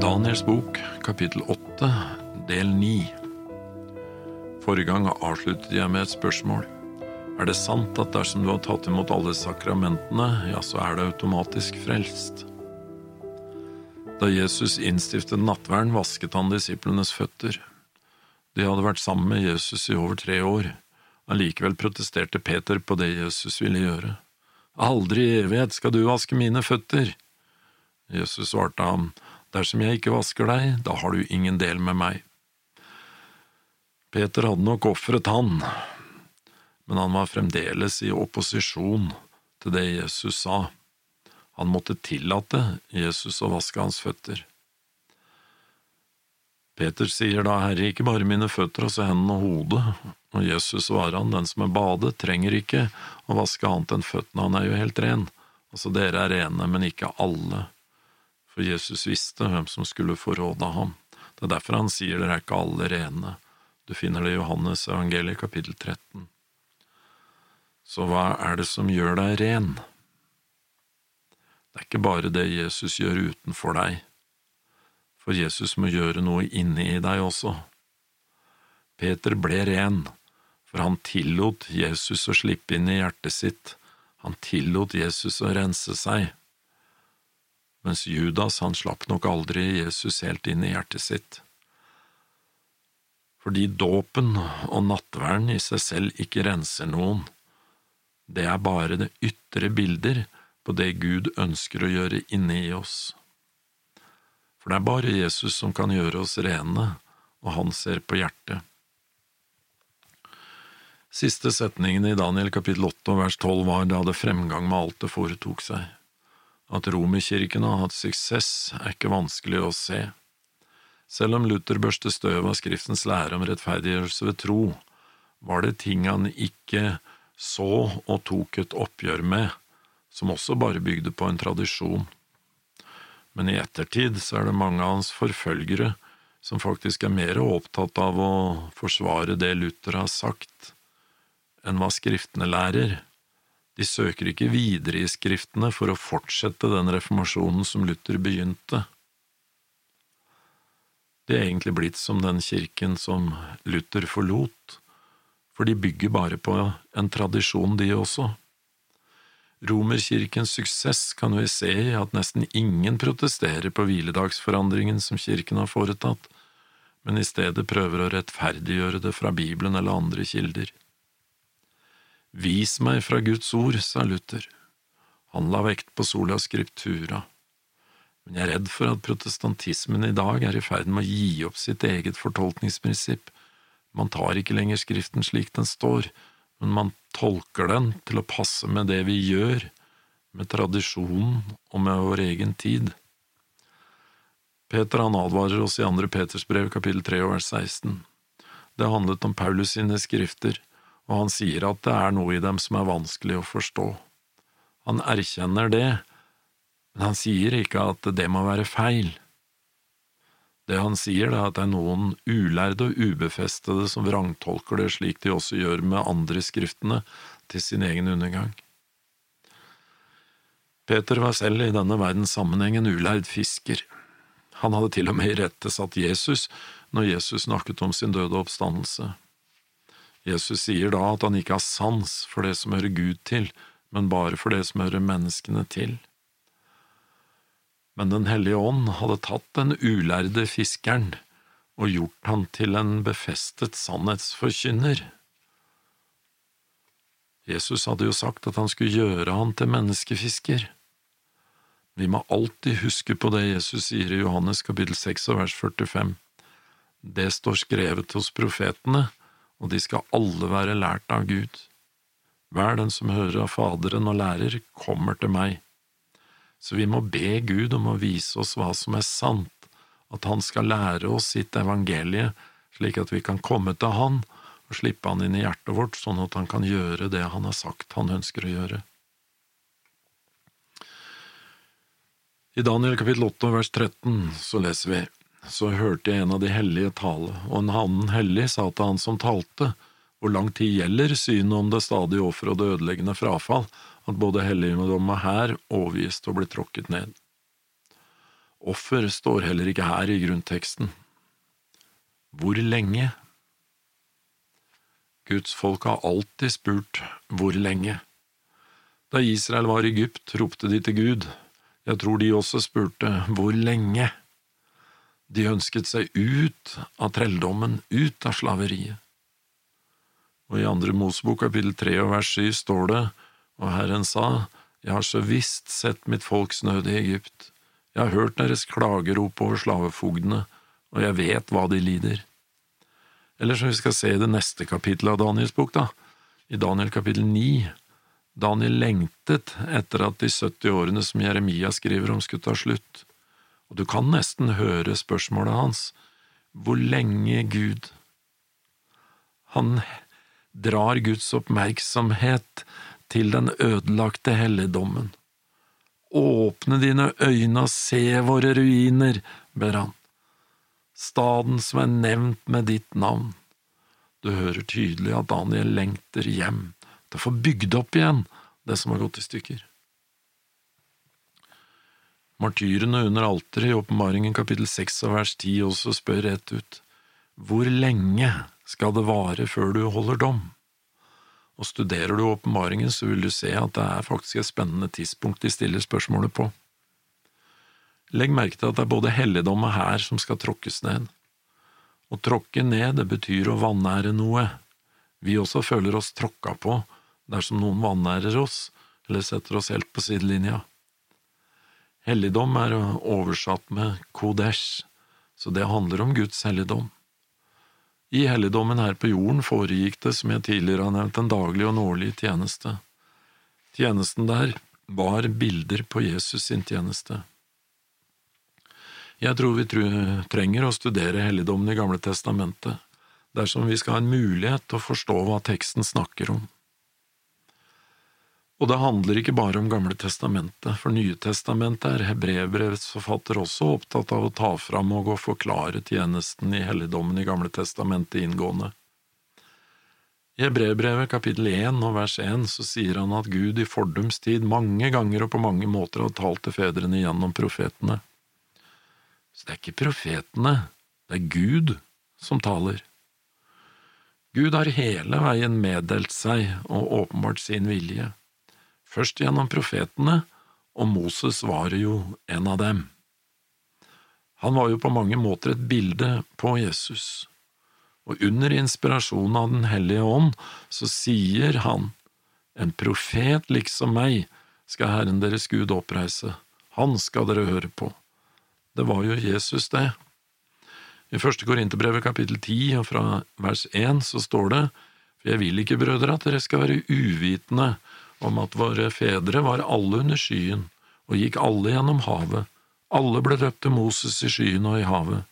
Daniels bok, kapittel 8, del 9. Forrige gang avsluttet jeg med et spørsmål. Er det sant at dersom du har tatt imot alle sakramentene, ja, så er du automatisk frelst? Da Jesus innstiftet nattverden, vasket han disiplenes føtter. De hadde vært sammen med Jesus i over tre år. Allikevel protesterte Peter på det Jesus ville gjøre. Aldri i evighet skal du vaske mine føtter. Jesus svarte ham, dersom jeg ikke vasker deg, da har du ingen del med meg. Peter hadde nok ofret han, men han var fremdeles i opposisjon til det Jesus sa. Han måtte tillate Jesus å vaske hans føtter. Peter sier da, Herre, ikke bare mine føtter, også hendene og hodet, og Jesus svarer han, den som er badet, trenger ikke å vaske annet enn føttene, han er jo helt ren, altså dere er rene, men ikke alle, for Jesus visste hvem som skulle forråde ham. Det er derfor han sier dere er ikke alle rene. Du finner det i Johannes evangeliet kapittel 13. Så hva er det som gjør deg ren? Det er ikke bare det Jesus gjør utenfor deg, for Jesus må gjøre noe inni deg også. Peter ble ren, for han tillot Jesus å slippe inn i hjertet sitt, han tillot Jesus å rense seg, mens Judas han slapp nok aldri Jesus helt inn i hjertet sitt. Fordi dåpen og nattverden i seg selv ikke renser noen, det er bare det ytre bilder på det Gud ønsker å gjøre inne i oss. For det er bare Jesus som kan gjøre oss rene, og han ser på hjertet. Siste setningen i Daniel kapittel 8 vers 12 var da det fremgang med alt det foretok seg. At romerkirken har hatt suksess, er ikke vanskelig å se. Selv om Luther børste støv av Skriftens lære om rettferdiggjørelse ved tro, var det ting han ikke så og tok et oppgjør med, som også bare bygde på en tradisjon. Men i ettertid så er det mange av hans forfølgere som faktisk er mer opptatt av å forsvare det Luther har sagt, enn hva Skriftene lærer. De søker ikke videre i Skriftene for å fortsette den reformasjonen som Luther begynte. De er egentlig blitt som den kirken som Luther forlot, for de bygger bare på en tradisjon, de også. Romerkirkens suksess kan vi se i at nesten ingen protesterer på hviledagsforandringen som kirken har foretatt, men i stedet prøver å rettferdiggjøre det fra Bibelen eller andre kilder. Vis meg fra Guds ord, sa Luther. Han la vekt på sola scriptura. Men jeg er redd for at protestantismen i dag er i ferd med å gi opp sitt eget fortolkningsprinsipp. Man tar ikke lenger Skriften slik den står, men man tolker den til å passe med det vi gjør, med tradisjonen og med vår egen tid. Peter han advarer oss i andre Peters brev kapittel 3 vers 16. Det handlet om Paulus sine skrifter, og han sier at det er noe i dem som er vanskelig å forstå. Han erkjenner det, men han sier ikke at det må være feil. Det han sier, er at det er noen ulærde og ubefestede som vrangtolker det slik de også gjør med andre skriftene, til sin egen undergang. Peter var selv i denne verdens sammenheng en ulærd fisker. Han hadde til og med irettesatt Jesus når Jesus snakket om sin døde oppstandelse. Jesus sier da at han ikke har sans for det som hører Gud til, men bare for det som hører menneskene til men Den hellige ånd hadde tatt den ulærde fiskeren og gjort han til en befestet sannhetsforkynner. Jesus hadde jo sagt at han skulle gjøre han til menneskefisker. Vi må alltid huske på det Jesus sier i Johannes kapittel 6 og vers 45. Det står skrevet hos profetene, og de skal alle være lært av Gud. Hver den som hører av Faderen og lærer, kommer til meg så vi må be Gud om å vise oss hva som er sant, at Han skal lære oss sitt evangelie, slik at vi kan komme til Han og slippe Han inn i hjertet vårt, sånn at Han kan gjøre det Han har sagt Han ønsker å gjøre. I Daniel kapittel 8 vers 13 så leser vi, så hørte jeg en av de hellige tale, og en annen hellig sa til han som talte, hvor lang tid gjelder synet om det stadige offer og det ødeleggende frafall, at både helligdommen hær overgis til å bli tråkket ned. Offer står heller ikke her i grunnteksten. Hvor lenge? Guds folk har alltid spurt hvor lenge. Da Israel var i Egypt, ropte de til Gud. Jeg tror de også spurte hvor lenge. De ønsket seg ut av trelldommen, ut av slaveriet. Og i andre Mosebok kapittel tre og vers sju står det, og Herren sa, Jeg har så visst sett mitt folks nød i Egypt, jeg har hørt deres klagerop over slavefogdene, og jeg vet hva de lider. Eller som vi skal se i det neste kapittelet av Daniels bok, da, i Daniel kapittel ni. Daniel lengtet etter at de 70 årene som Jeremia skriver om, skulle ta slutt, og du kan nesten høre spørsmålet hans, hvor lenge, Gud? Han drar Guds oppmerksomhet til den ødelagte helligdommen. Åpne dine øyne og se våre ruiner, ber han. Staden som er nevnt med ditt navn. Du hører tydelig at Daniel lengter hjem, til å få bygd opp igjen det som har gått i stykker. Martyrene under alteret i Åpenbaringen kapittel 6 og vers 10 også spør rett ut, Hvor lenge skal det vare før du holder dom? Og studerer du åpenbaringen, så vil du se at det er faktisk et spennende tidspunkt de stiller spørsmålet på. Legg merke til at det er både helligdom og hær som skal tråkkes ned. Å tråkke ned, det betyr å vanære noe. Vi også føler oss tråkka på dersom noen vanærer oss eller setter oss helt på sidelinja. Helligdom er oversatt med kodesh, så det handler om Guds helligdom. I helligdommen her på jorden foregikk det, som jeg tidligere har nevnt, en daglig og en årlig tjeneste. Tjenesten der var bilder på Jesus sin tjeneste. Jeg tror vi trenger å studere helligdommen i Gamle testamentet dersom vi skal ha en mulighet til å forstå hva teksten snakker om. Og det handler ikke bare om Gamle testamentet, for Nye testamentet er hebreerbrevets forfatter også opptatt av å ta fram og å forklare tjenesten i helligdommen i Gamle testamentet inngående. I Hebreerbrevet kapittel 1 og vers 1 så sier han at Gud i fordums tid mange ganger og på mange måter har talt til fedrene gjennom profetene. Så det er ikke profetene, det er Gud som taler. Gud har hele veien meddelt seg og åpenbart sin vilje først gjennom profetene, og Moses var jo en av dem. Han var jo på mange måter et bilde på Jesus, og under inspirasjonen av Den hellige ånd så sier han, En profet liksom meg skal Herren deres Gud oppreise, han skal dere høre på. Det var jo Jesus, det. I første Korinterbrevet kapittel ti og fra vers én så står det, for jeg vil ikke, brødre, at dere skal være uvitende om at våre fedre var alle under skyen og gikk alle gjennom havet, alle ble døpt til Moses i skyen og i havet.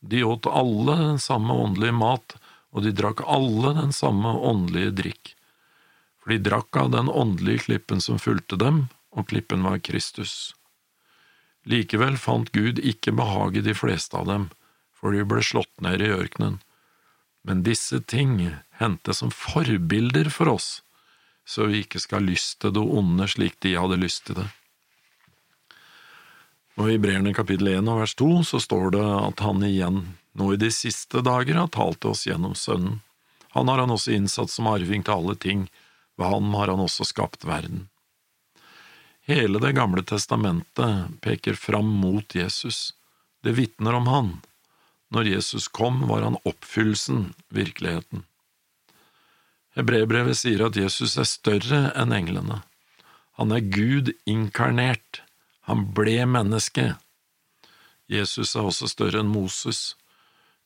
De åt alle den samme åndelige mat, og de drakk alle den samme åndelige drikk. For de drakk av den åndelige klippen som fulgte dem, og klippen var Kristus. Likevel fant Gud ikke behag i de fleste av dem, for de ble slått ned i ørkenen. Men disse ting hendte som forbilder for oss, så vi ikke skal ha lyst til det onde slik de hadde lyst til det. Og I Breerne kapittel 1 og vers 2 så står det at han igjen, nå i de siste dager, har talt til oss gjennom Sønnen. Han har han også innsatt som arving til alle ting, ved han har han også skapt verden. Hele Det gamle testamentet peker fram mot Jesus, det vitner om han. Når Jesus kom, var han oppfyllelsen, virkeligheten. Hebreerbrevet sier at Jesus er større enn englene. Han er Gud inkarnert. Han ble menneske. Jesus er også større enn Moses.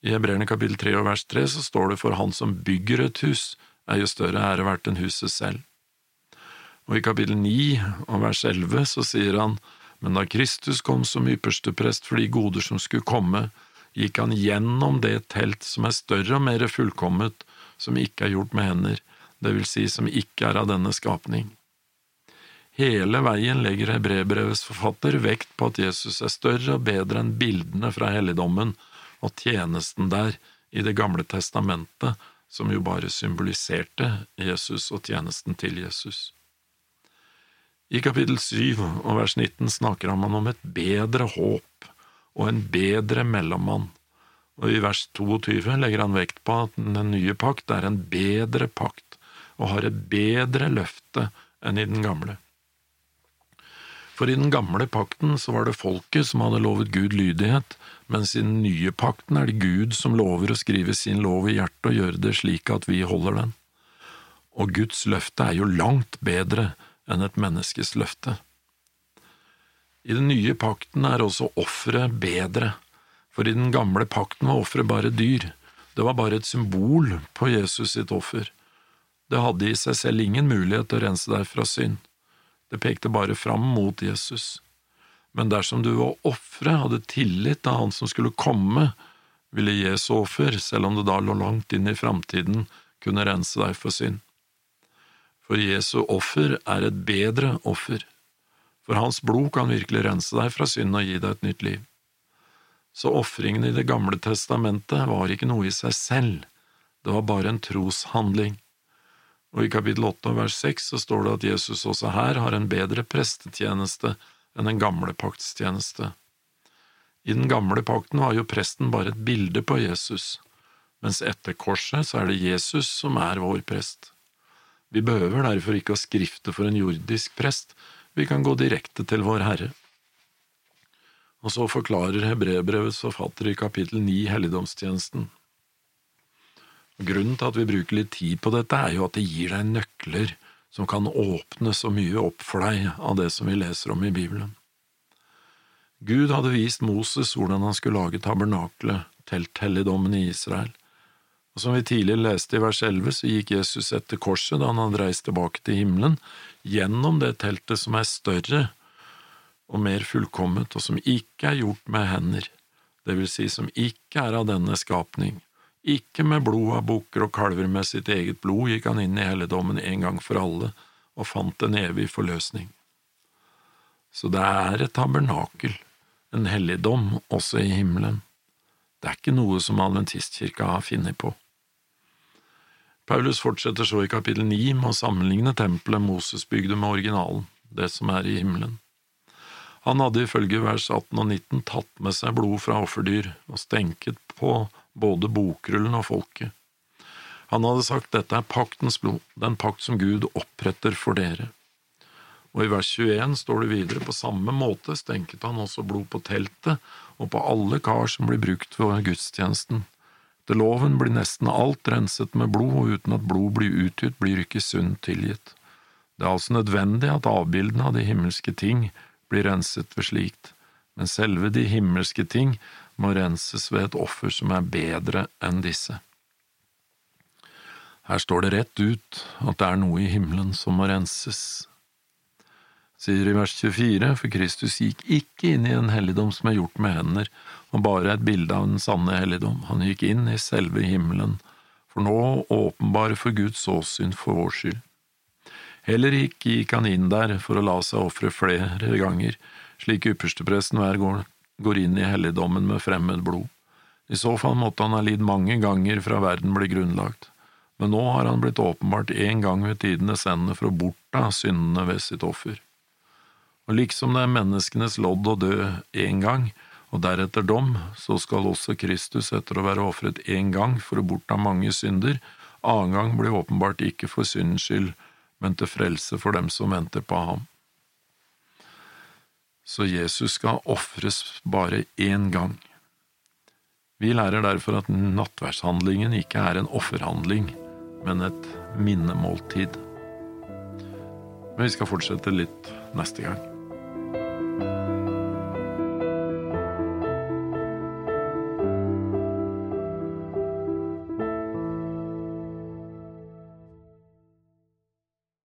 I Hebreerne kapittel 3 og vers 3 så står det for han som bygger et hus, er jo større ære verdt enn huset selv. Og i kapittel 9 og vers 11 så sier han, men da Kristus kom som ypperste prest for de goder som skulle komme, gikk han gjennom det telt som er større og mer fullkomment, som ikke er gjort med hender, det vil si som ikke er av denne skapning. Hele veien legger hebreerbrevets forfatter vekt på at Jesus er større og bedre enn bildene fra helligdommen og tjenesten der i Det gamle testamentet, som jo bare symboliserte Jesus og tjenesten til Jesus. I kapittel 7 og vers 19 snakker han om et bedre håp, og en bedre mellommann. Og i vers 22 legger han vekt på at den nye pakt er en bedre pakt og har et bedre løfte enn i den gamle. For i den gamle pakten så var det folket som hadde lovet Gud lydighet, mens i den nye pakten er det Gud som lover å skrive sin lov i hjertet og gjøre det slik at vi holder den. Og Guds løfte er jo langt bedre enn et menneskes løfte. I den nye pakten er også offeret bedre, for i den gamle pakten var offeret bare dyr, det var bare et symbol på Jesus sitt offer. Det hadde i seg selv ingen mulighet til å rense deg fra synd, det pekte bare fram mot Jesus. Men dersom du ved å ofre hadde tillit til Han som skulle komme, ville Jesu offer, selv om det da lå langt inn i framtiden, kunne rense deg for synd. For Jesu offer er et bedre offer for hans blod kan virkelig rense deg fra synd og gi deg et nytt liv. Så ofringene i Det gamle testamentet var ikke noe i seg selv, det var bare en troshandling. Og i kapittel 8 vers 6 så står det at Jesus også her har en bedre prestetjeneste enn den gamle paktstjeneste. I den gamle pakten var jo presten bare et bilde på Jesus, mens etter korset så er det Jesus som er vår prest. Vi behøver derfor ikke å skrifte for en jordisk prest, vi kan gå direkte til Vår Herre. Og så forklarer hebreerbrevets forfatter i kapittel 9 helligdomstjenesten. Grunnen til at vi bruker litt tid på dette, er jo at det gir deg nøkler som kan åpne så mye opp for deg av det som vi leser om i Bibelen. Gud hadde vist Moses hvordan han skulle lage tabernaklet, telthelligdommen i Israel. Og som vi tidligere leste i vers 11, så gikk Jesus etter korset da han hadde reist tilbake til himmelen, gjennom det teltet som er større og mer fullkomment, og som ikke er gjort med hender, det vil si som ikke er av denne skapning. Ikke med blod av bukker og kalver med sitt eget blod gikk han inn i helligdommen en gang for alle og fant en evig forløsning. Så det er et tabernakel, en helligdom, også i himmelen. Det er ikke noe som adventistkirka har funnet på. Paulus fortsetter så i kapittel 9 med å sammenligne tempelet Moses bygde med originalen, det som er i himmelen. Han hadde ifølge vers 18 og 19 tatt med seg blod fra offerdyr og stenket på både bokrullen og folket. Han hadde sagt dette er paktens blod, den pakt som Gud oppretter for dere. Og i vers 21 står det videre på samme måte stenket han også blod på teltet og på alle kar som blir brukt ved gudstjenesten. Etter loven blir nesten alt renset med blod, og uten at blod blir utgitt, blir ikke synd tilgitt. Det er altså nødvendig at avbildene av de himmelske ting blir renset ved slikt, men selve de himmelske ting må renses ved et offer som er bedre enn disse. Her står det rett ut at det er noe i himmelen som må renses. Sier i vers 24, for Kristus gikk ikke inn i en helligdom som er gjort med hender, og bare et bilde av den sanne helligdom. Han gikk inn i selve himmelen, for nå åpenbare for Guds åsyn for vår skyld. Heller ikke gikk han inn der for å la seg ofre flere ganger, slik ypperstepresten hver går, går inn i helligdommen med fremmed blod. I så fall måtte han ha lidd mange ganger fra verden ble grunnlagt, men nå har han blitt åpenbart én gang ved tidenes ende for å borta syndene ved sitt offer. Og liksom det er menneskenes lodd å dø én gang, og deretter dom, så skal også Kristus, etter å være ofret én gang for å borta mange synder, annen gang blir åpenbart ikke for syndens skyld, men til frelse for dem som venter på ham. Så Jesus skal ofres bare én gang. Vi lærer derfor at nattverdshandlingen ikke er en offerhandling, men et minnemåltid. Men vi skal fortsette litt neste gang.